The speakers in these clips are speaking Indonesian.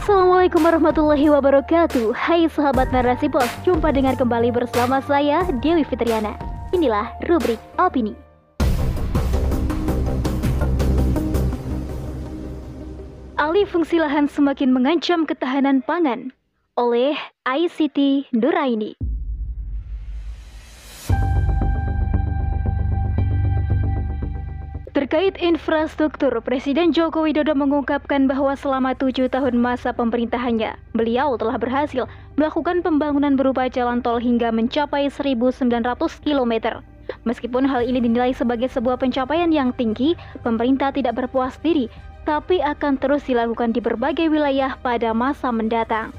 Assalamualaikum warahmatullahi wabarakatuh. Hai sahabat narasi pos Jumpa dengan kembali bersama saya Dewi Fitriana. Inilah rubrik opini. Alih fungsi lahan semakin mengancam ketahanan pangan Oleh ICT Nuraini Terkait infrastruktur, Presiden Joko Widodo mengungkapkan bahwa selama tujuh tahun masa pemerintahannya, beliau telah berhasil melakukan pembangunan berupa jalan tol hingga mencapai 1.900 km. Meskipun hal ini dinilai sebagai sebuah pencapaian yang tinggi, pemerintah tidak berpuas diri, tapi akan terus dilakukan di berbagai wilayah pada masa mendatang.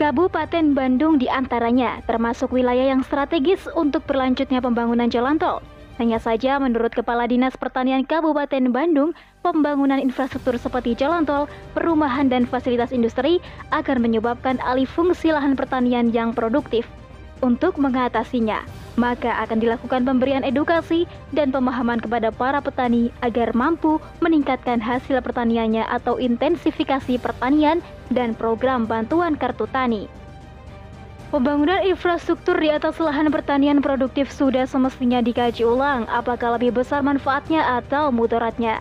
Kabupaten Bandung di antaranya termasuk wilayah yang strategis untuk berlanjutnya pembangunan jalan tol. Hanya saja menurut Kepala Dinas Pertanian Kabupaten Bandung, pembangunan infrastruktur seperti jalan tol, perumahan dan fasilitas industri akan menyebabkan alih fungsi lahan pertanian yang produktif. Untuk mengatasinya, maka akan dilakukan pemberian edukasi dan pemahaman kepada para petani agar mampu meningkatkan hasil pertaniannya atau intensifikasi pertanian dan program bantuan kartu tani. Pembangunan infrastruktur di atas lahan pertanian produktif sudah semestinya dikaji ulang apakah lebih besar manfaatnya atau mudaratnya.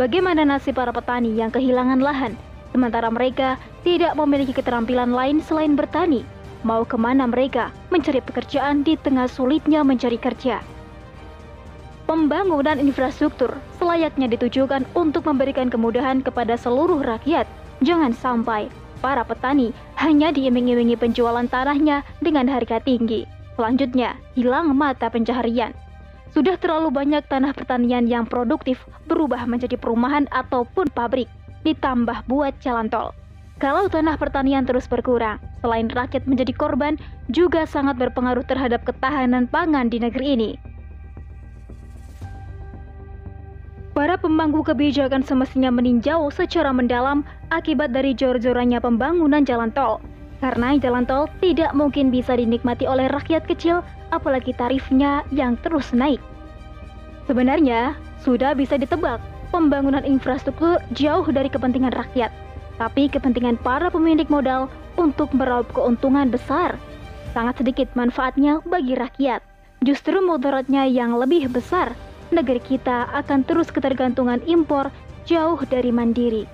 Bagaimana nasib para petani yang kehilangan lahan, sementara mereka tidak memiliki keterampilan lain selain bertani? Mau ke mana mereka mencari pekerjaan di tengah sulitnya mencari kerja? Pembangunan infrastruktur selayaknya ditujukan untuk memberikan kemudahan kepada seluruh rakyat. Jangan sampai para petani hanya diiming-imingi penjualan tanahnya dengan harga tinggi. Selanjutnya, hilang mata pencaharian. Sudah terlalu banyak tanah pertanian yang produktif berubah menjadi perumahan ataupun pabrik, ditambah buat jalan tol. Kalau tanah pertanian terus berkurang, selain rakyat menjadi korban, juga sangat berpengaruh terhadap ketahanan pangan di negeri ini. Para pemangku kebijakan semestinya meninjau secara mendalam akibat dari jor-jorannya pembangunan jalan tol. Karena jalan tol tidak mungkin bisa dinikmati oleh rakyat kecil, apalagi tarifnya yang terus naik. Sebenarnya, sudah bisa ditebak, pembangunan infrastruktur jauh dari kepentingan rakyat, tapi kepentingan para pemilik modal untuk meraup keuntungan besar. Sangat sedikit manfaatnya bagi rakyat, justru mudaratnya yang lebih besar negeri kita akan terus ketergantungan impor jauh dari mandiri.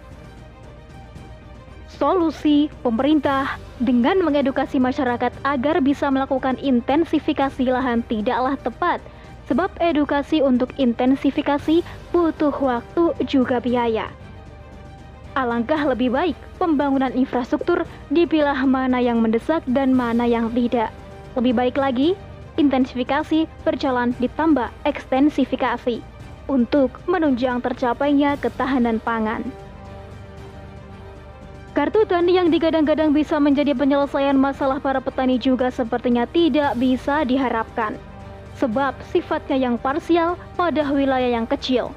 Solusi pemerintah dengan mengedukasi masyarakat agar bisa melakukan intensifikasi lahan tidaklah tepat, sebab edukasi untuk intensifikasi butuh waktu juga biaya. Alangkah lebih baik pembangunan infrastruktur dipilah mana yang mendesak dan mana yang tidak. Lebih baik lagi, intensifikasi berjalan ditambah ekstensifikasi untuk menunjang tercapainya ketahanan pangan. Kartu tani yang digadang-gadang bisa menjadi penyelesaian masalah para petani juga sepertinya tidak bisa diharapkan. Sebab sifatnya yang parsial pada wilayah yang kecil.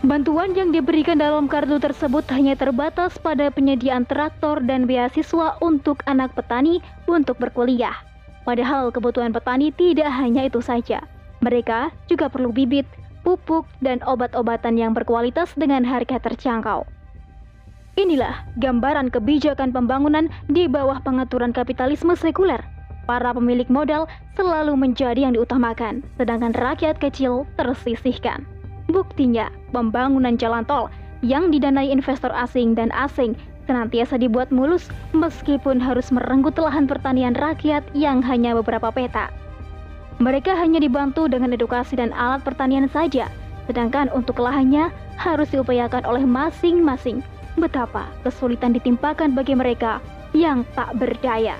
Bantuan yang diberikan dalam kartu tersebut hanya terbatas pada penyediaan traktor dan beasiswa untuk anak petani untuk berkuliah. Padahal kebutuhan petani tidak hanya itu saja. Mereka juga perlu bibit, pupuk, dan obat-obatan yang berkualitas dengan harga terjangkau. Inilah gambaran kebijakan pembangunan di bawah pengaturan kapitalisme sekuler. Para pemilik modal selalu menjadi yang diutamakan, sedangkan rakyat kecil tersisihkan. Buktinya, pembangunan jalan tol yang didanai investor asing dan asing senantiasa dibuat mulus meskipun harus merenggut lahan pertanian rakyat yang hanya beberapa peta. Mereka hanya dibantu dengan edukasi dan alat pertanian saja, sedangkan untuk lahannya harus diupayakan oleh masing-masing. Betapa kesulitan ditimpakan bagi mereka yang tak berdaya.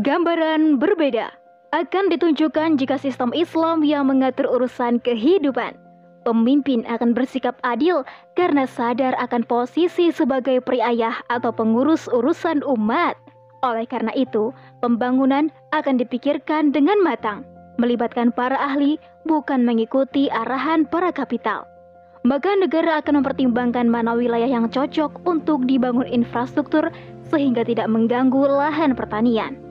Gambaran berbeda akan ditunjukkan jika sistem Islam yang mengatur urusan kehidupan. Pemimpin akan bersikap adil karena sadar akan posisi sebagai periayah atau pengurus urusan umat. Oleh karena itu, pembangunan akan dipikirkan dengan matang, melibatkan para ahli bukan mengikuti arahan para kapital. Maka negara akan mempertimbangkan mana wilayah yang cocok untuk dibangun infrastruktur sehingga tidak mengganggu lahan pertanian.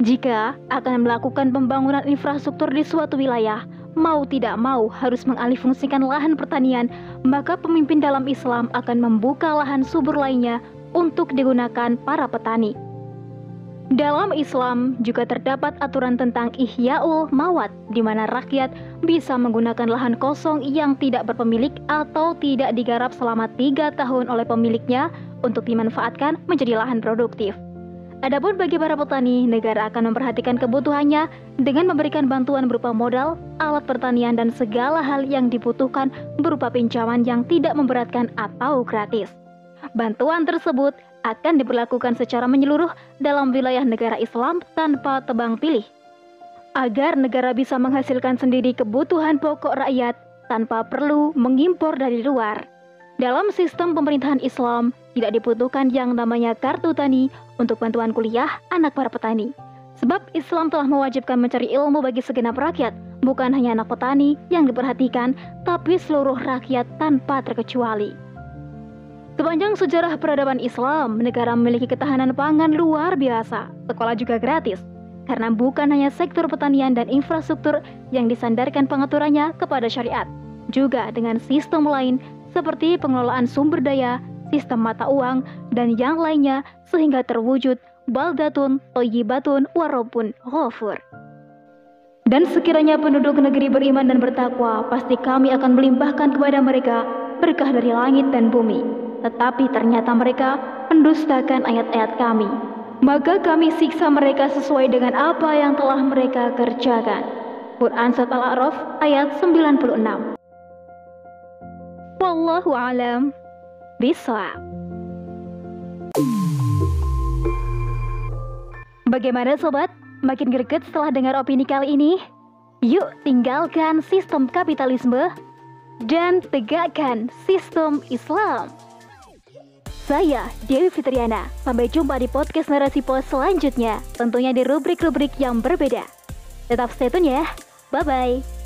Jika akan melakukan pembangunan infrastruktur di suatu wilayah, mau tidak mau harus mengalihfungsikan lahan pertanian, maka pemimpin dalam Islam akan membuka lahan subur lainnya untuk digunakan para petani. Dalam Islam juga terdapat aturan tentang ihya'ul mawat, di mana rakyat bisa menggunakan lahan kosong yang tidak berpemilik atau tidak digarap selama tiga tahun oleh pemiliknya untuk dimanfaatkan menjadi lahan produktif. Adapun bagi para petani, negara akan memperhatikan kebutuhannya dengan memberikan bantuan berupa modal, alat pertanian, dan segala hal yang dibutuhkan berupa pinjaman yang tidak memberatkan atau gratis. Bantuan tersebut akan diberlakukan secara menyeluruh dalam wilayah negara Islam tanpa tebang pilih. Agar negara bisa menghasilkan sendiri kebutuhan pokok rakyat tanpa perlu mengimpor dari luar. Dalam sistem pemerintahan Islam, tidak dibutuhkan yang namanya kartu tani untuk bantuan kuliah anak para petani. Sebab Islam telah mewajibkan mencari ilmu bagi segenap rakyat, bukan hanya anak petani yang diperhatikan, tapi seluruh rakyat tanpa terkecuali. Sepanjang sejarah peradaban Islam, negara memiliki ketahanan pangan luar biasa. Sekolah juga gratis, karena bukan hanya sektor pertanian dan infrastruktur yang disandarkan pengaturannya kepada syariat, juga dengan sistem lain seperti pengelolaan sumber daya, sistem mata uang, dan yang lainnya sehingga terwujud baldatun, toyibatun, warobun, ghafur. Dan sekiranya penduduk negeri beriman dan bertakwa, pasti kami akan melimpahkan kepada mereka berkah dari langit dan bumi tetapi ternyata mereka mendustakan ayat-ayat kami. Maka kami siksa mereka sesuai dengan apa yang telah mereka kerjakan. Quran Surat Al-A'raf ayat 96 Wallahu alam Bagaimana sobat? Makin greget setelah dengar opini kali ini? Yuk tinggalkan sistem kapitalisme dan tegakkan sistem Islam. Saya Dewi Fitriana. Sampai jumpa di podcast Narasi Pos selanjutnya, tentunya di rubrik-rubrik yang berbeda. Tetap stay tune ya. Bye-bye.